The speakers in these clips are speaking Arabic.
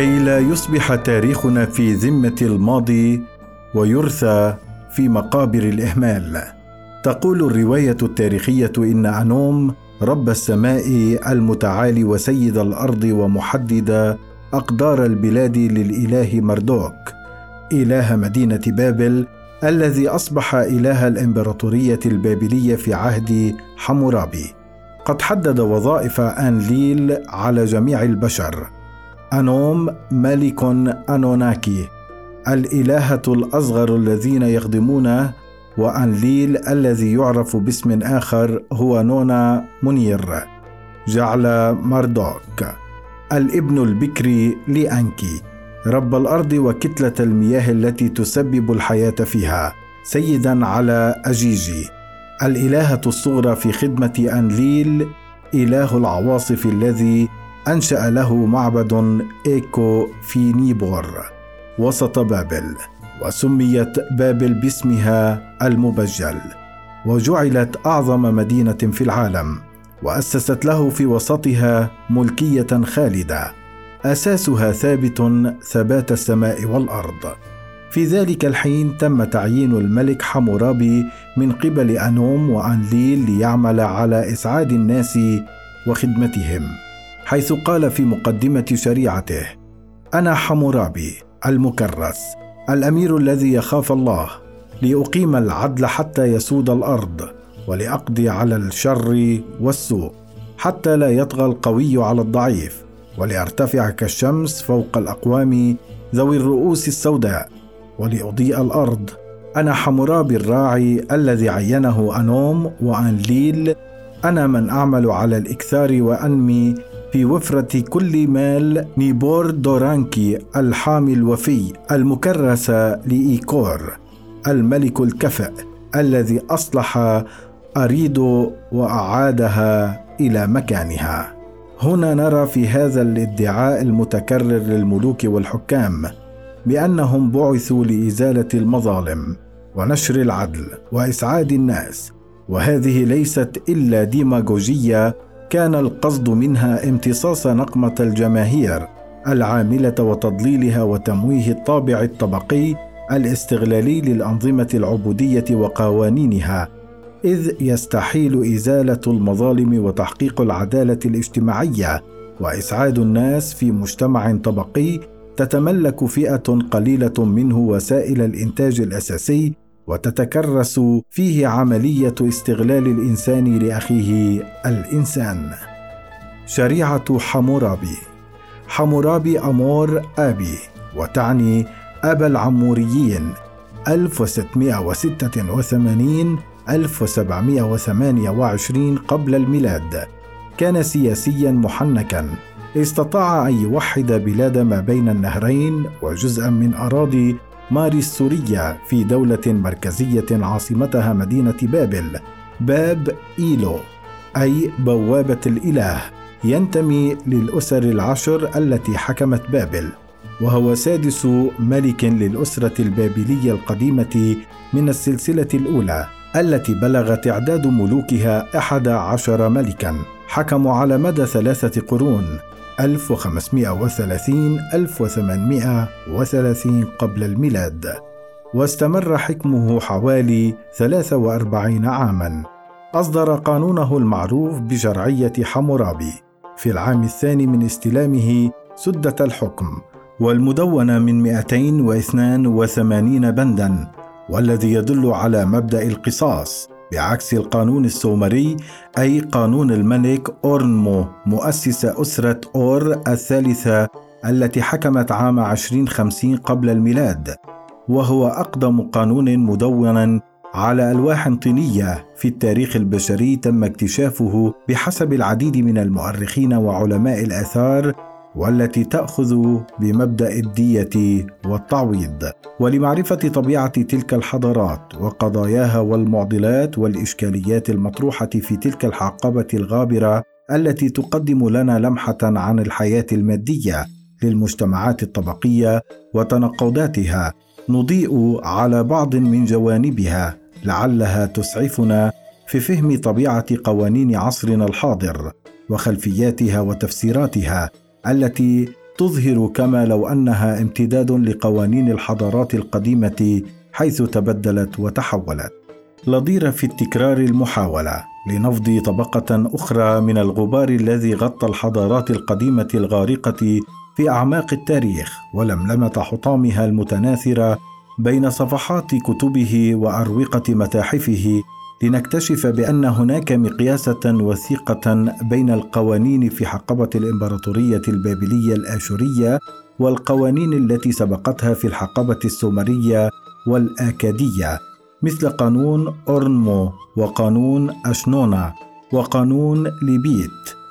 كي لا يصبح تاريخنا في ذمة الماضي ويرثى في مقابر الإهمال. تقول الرواية التاريخية إن انوم رب السماء المتعالي وسيد الأرض ومحدد أقدار البلاد للإله مردوك إله مدينة بابل الذي أصبح إله الإمبراطورية البابلية في عهد حمورابي. قد حدد وظائف انليل على جميع البشر. أنوم ملك أنوناكي الإلهة الأصغر الذين يخدمونه وأنليل الذي يعرف باسم آخر هو نونا منير. جعل ماردوك الابن البكري لأنكي رب الأرض وكتلة المياه التي تسبب الحياة فيها. سيدا على أجيجي الإلهة الصغرى في خدمة أنليل إله العواصف الذي أنشأ له معبد إيكو في نيبور وسط بابل وسميت بابل باسمها المبجل وجعلت أعظم مدينة في العالم وأسست له في وسطها ملكية خالدة أساسها ثابت ثبات السماء والأرض. في ذلك الحين تم تعيين الملك حمورابي من قبل أنوم وأنليل ليعمل على إسعاد الناس وخدمتهم. حيث قال في مقدمة شريعته أنا حمورابي المكرس الأمير الذي يخاف الله لأقيم العدل حتى يسود الأرض ولأقضي على الشر والسوء حتى لا يطغى القوي على الضعيف ولأرتفع كالشمس فوق الأقوام ذوي الرؤوس السوداء ولأضيء الأرض. أنا حمورابي الراعي الذي عينه أنوم وانليل أنا من أعمل على الإكثار وأنمي في وفرة كل مال نيبور دورانكي الحامي الوفي المكرس لإيكور الملك الكفأ الذي أصلح أريدو وأعادها إلى مكانها. هنا نرى في هذا الادعاء المتكرر للملوك والحكام بأنهم بعثوا لإزالة المظالم ونشر العدل وإسعاد الناس وهذه ليست إلا ديماغوجية كان القصد منها امتصاص نقمة الجماهير العاملة وتضليلها وتمويه الطابع الطبقي الاستغلالي للأنظمة العبودية وقوانينها إذ يستحيل إزالة المظالم وتحقيق العدالة الاجتماعية وإسعاد الناس في مجتمع طبقي تتملك فئة قليلة منه وسائل الإنتاج الأساسي وتتكرس فيه عملية استغلال الإنسان لأخيه الإنسان. شريعة حمورابي. حمورابي أمور أبي وتعني أبا العموريين 1686 1728 قبل الميلاد. كان سياسيا محنكا. استطاع أن يوحد بلاد ما بين النهرين وجزءا من أراضي ماري السورية في دولة مركزية عاصمتها مدينة بابل باب إيلو أي بوابة الإله ينتمي للأسر العشر التي حكمت بابل وهو سادس ملك للأسرة البابلية القديمة من السلسلة الأولى التي بلغ تعداد ملوكها أحد عشر ملكا حكموا على مدى ثلاثة قرون. 1530 1830 قبل الميلاد واستمر حكمه حوالي 43 عاما. أصدر قانونه المعروف بشرعية حمورابي في العام الثاني من استلامه سدة الحكم والمدونة من 282 بندا والذي يدل على مبدأ القصاص. بعكس القانون السومري أي قانون الملك أورنمو مؤسس أسرة أور الثالثة التي حكمت عام 2050 قبل الميلاد وهو أقدم قانون مدون على ألواح طينية في التاريخ البشري تم اكتشافه بحسب العديد من المؤرخين وعلماء الآثار والتي تأخذ بمبدأ الدية والتعويض. ولمعرفة طبيعة تلك الحضارات وقضاياها والمعضلات والإشكاليات المطروحة في تلك الحقبه الغابرة التي تقدم لنا لمحة عن الحياة المادية للمجتمعات الطبقية وتناقضاتها نضيء على بعض من جوانبها لعلها تسعفنا في فهم طبيعة قوانين عصرنا الحاضر وخلفياتها وتفسيراتها التي تظهر كما لو أنها امتداد لقوانين الحضارات القديمة حيث تبدلت وتحولت. لضير في التكرار المحاولة لنفض طبقة أخرى من الغبار الذي غطى الحضارات القديمة الغارقة في أعماق التاريخ ولملمة حطامها المتناثرة بين صفحات كتبه وأروقة متاحفه لنكتشف بأن هناك مقياسة وثيقة بين القوانين في حقبة الإمبراطورية البابلية الآشورية والقوانين التي سبقتها في الحقبة السومرية والآكادية مثل قانون أورنمو وقانون أشنونا وقانون ليبيت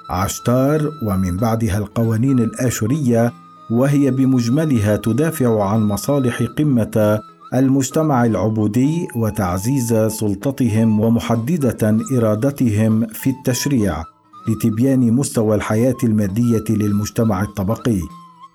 عشتار ومن بعدها القوانين الآشورية وهي بمجملها تدافع عن مصالح قمة المجتمع العبودي وتعزيز سلطتهم ومحددة إرادتهم في التشريع لتبيان مستوى الحياة المادية للمجتمع الطبقي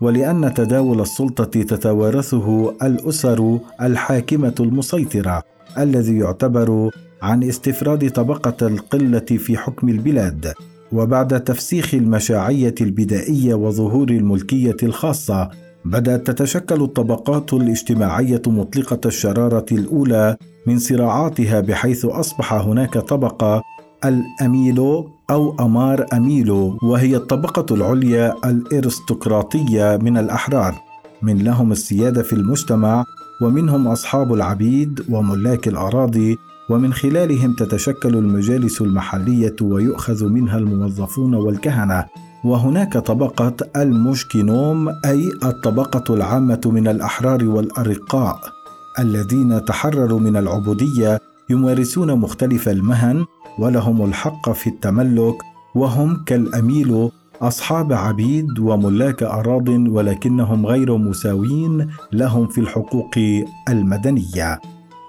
ولأن تداول السلطة تتوارثه الأسر الحاكمة المسيطرة الذي يعتبر عن استفراد طبقة القلة في حكم البلاد وبعد تفسيخ المشاعية البدائية وظهور الملكية الخاصة بدأت تتشكل الطبقات الاجتماعية مطلقة الشرارة الأولى من صراعاتها بحيث أصبح هناك طبقة الأميلو أو أمار أميلو وهي الطبقة العليا الأرستقراطية من الأحرار. من لهم السيادة في المجتمع ومنهم أصحاب العبيد وملاك الأراضي ومن خلالهم تتشكل المجالس المحلية ويؤخذ منها الموظفون والكهنة. وهناك طبقة المشكنوم أي الطبقة العامة من الأحرار والأرقاء الذين تحرروا من العبودية يمارسون مختلف المهن ولهم الحق في التملك وهم كالأميل أصحاب عبيد وملاك اراض ولكنهم غير مساوين لهم في الحقوق المدنية.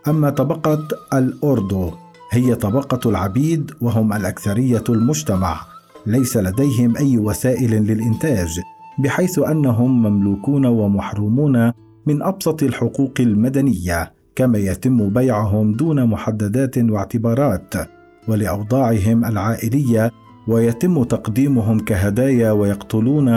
أما طبقة الاوردو هي طبقة العبيد وهم الأكثرية المجتمع. ليس لديهم أي وسائل للإنتاج بحيث أنهم مملوكون ومحرومون من أبسط الحقوق المدنية كما يتم بيعهم دون محددات واعتبارات ولأوضاعهم العائلية ويتم تقديمهم كهدايا ويقتلون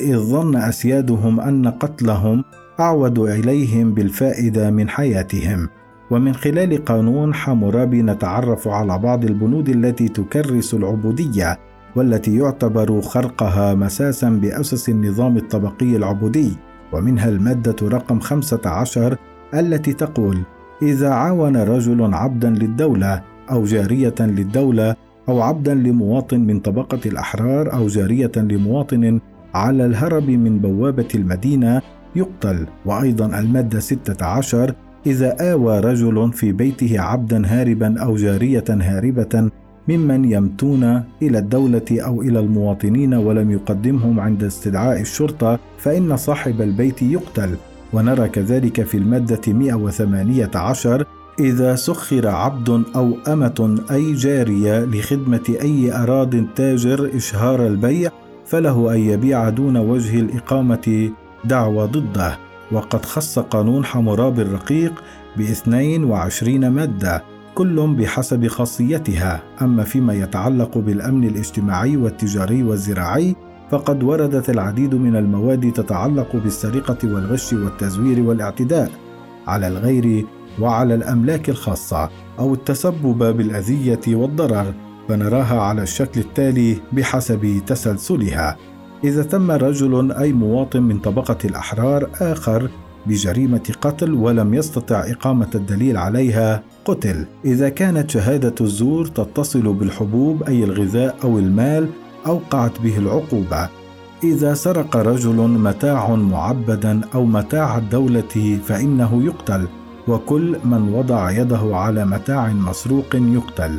إذ ظن أسيادهم أن قتلهم أعود إليهم بالفائدة من حياتهم. ومن خلال قانون حمورابي نتعرف على بعض البنود التي تكرس العبودية والتي يعتبر خرقها مساسا بأسس النظام الطبقي العبودي ومنها المادة رقم 15 التي تقول إذا عاون رجل عبدا للدولة أو جارية للدولة أو عبدا لمواطن من طبقة الأحرار أو جارية لمواطن على الهرب من بوابة المدينة يقتل. وأيضا المادة 16 إذا آوى رجل في بيته عبدا هاربا أو جارية هاربة ممن يمتون إلى الدولة أو إلى المواطنين ولم يقدمهم عند استدعاء الشرطة فإن صاحب البيت يقتل. ونرى كذلك في المادة 118 إذا سخر عبد أو أمة أي جارية لخدمة أي أراض تاجر إشهار البيع فله أن يبيع دون وجه الإقامة دعوى ضده. وقد خص قانون حمورابي الرقيق ب 22 مادة. كل بحسب خاصيتها. أما فيما يتعلق بالأمن الاجتماعي والتجاري والزراعي فقد وردت العديد من المواد تتعلق بالسرقة والغش والتزوير والاعتداء على الغير وعلى الأملاك الخاصة أو التسبب بالأذية والضرر فنراها على الشكل التالي بحسب تسلسلها. إذا تم رجل أي مواطن من طبقة الأحرار آخر بجريمة قتل ولم يستطع إقامة الدليل عليها قتل. إذا كانت شهادة الزور تتصل بالحبوب أي الغذاء أو المال أوقعت به العقوبة. إذا سرق رجل متاع معبدا أو متاع الدولة فإنه يقتل وكل من وضع يده على متاع مسروق يقتل.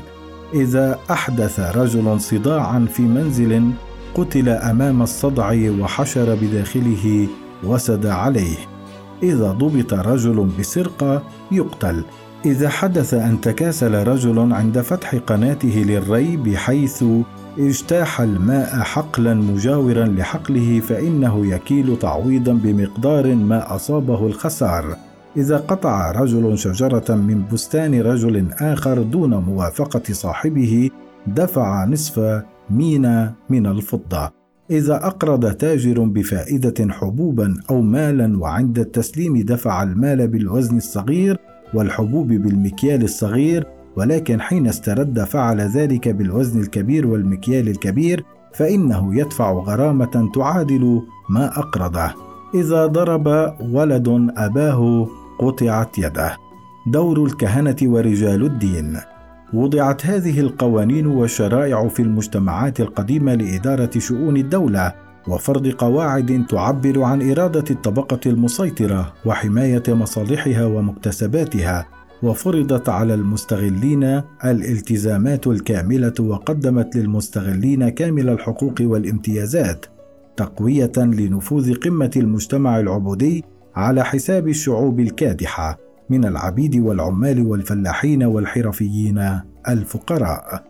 إذا أحدث رجل صداعا في منزل قتل أمام الصدع وحشر بداخله وسد عليه. إذا ضبط رجل بسرقة يقتل إذا حدث أن تكاسل رجل عند فتح قناته للري بحيث اجتاح الماء حقلا مجاورا لحقله فإنه يكيل تعويضا بمقدار ما أصابه الخسار. إذا قطع رجل شجرة من بستان رجل آخر دون موافقة صاحبه دفع نصف مينا من الفضة. إذا أقرض تاجر بفائدة حبوبا أو مالا وعند التسليم دفع المال بالوزن الصغير والحبوب بالمكيال الصغير ولكن حين استرد فعل ذلك بالوزن الكبير والمكيال الكبير فإنه يدفع غرامة تعادل ما أقرضه. إذا ضرب ولد أباه قطعت يده. دور الكهنة ورجال الدين. وضعت هذه القوانين والشرائع في المجتمعات القديمة لإدارة شؤون الدولة وفرض قواعد تعبر عن إرادة الطبقة المسيطرة وحماية مصالحها ومكتسباتها وفرضت على المستغلين الالتزامات الكاملة وقدمت للمستغلين كامل الحقوق والامتيازات تقوية لنفوذ قمة المجتمع العبودي على حساب الشعوب الكادحة. من العبيد والعمال والفلاحين والحرفيين الفقراء.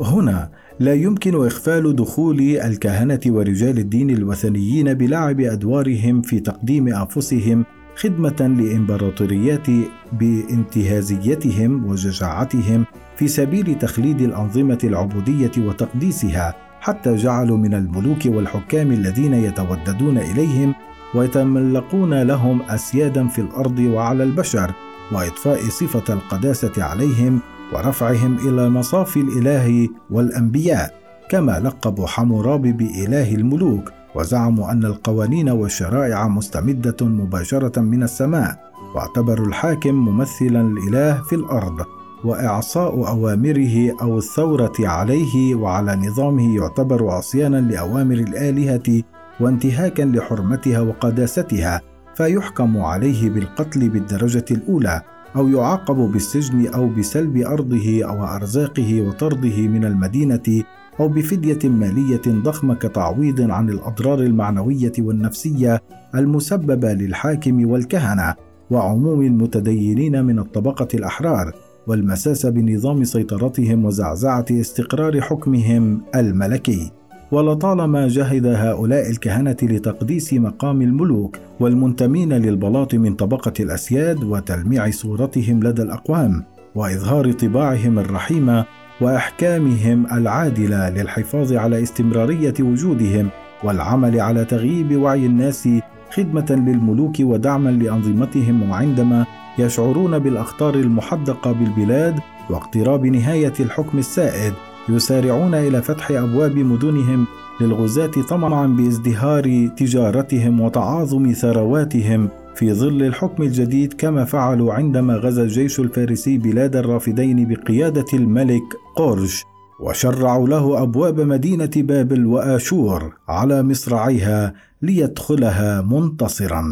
هنا لا يمكن إغفال دخول الكهنة ورجال الدين الوثنيين بلعب أدوارهم في تقديم أنفسهم خدمة لإمبراطوريات بانتهازيتهم وجشاعتهم في سبيل تخليد الأنظمة العبودية وتقديسها حتى جعلوا من الملوك والحكام الذين يتوددون إليهم ويتملقون لهم أسيادا في الأرض وعلى البشر وإطفاء صفة القداسة عليهم ورفعهم إلى مصاف الإله والأنبياء كما لقبوا حمورابي بإله الملوك وزعموا أن القوانين والشرائع مستمدة مباشرة من السماء واعتبروا الحاكم ممثلا الإله في الأرض وإعصاء أوامره أو الثورة عليه وعلى نظامه يعتبر عصيانا لأوامر الآلهة وانتهاكا لحرمتها وقداستها فيحكم عليه بالقتل بالدرجة الأولى أو يعاقب بالسجن أو بسلب أرضه أو أرزاقه وطرده من المدينة أو بفدية مالية ضخمة كتعويض عن الأضرار المعنوية والنفسية المسببة للحاكم والكهنة وعموم المتدينين من الطبقة الأحرار والمساس بنظام سيطرتهم وزعزعة استقرار حكمهم الملكي. ولطالما جهد هؤلاء الكهنة لتقديس مقام الملوك والمنتمين للبلاط من طبقة الأسياد وتلميع صورتهم لدى الأقوام وإظهار طباعهم الرحيمة وأحكامهم العادلة للحفاظ على استمرارية وجودهم والعمل على تغييب وعي الناس خدمة للملوك ودعما لأنظمتهم وعندما يشعرون بالأخطار المحدقة بالبلاد واقتراب نهاية الحكم السائد يسارعون إلى فتح أبواب مدنهم للغزاة طمعا بازدهار تجارتهم وتعاظم ثرواتهم. في ظل الحكم الجديد كما فعلوا عندما غزا الجيش الفارسي بلاد الرافدين بقيادة الملك قرش وشرعوا له أبواب مدينة بابل وآشور على مصراعيها ليدخلها منتصرا.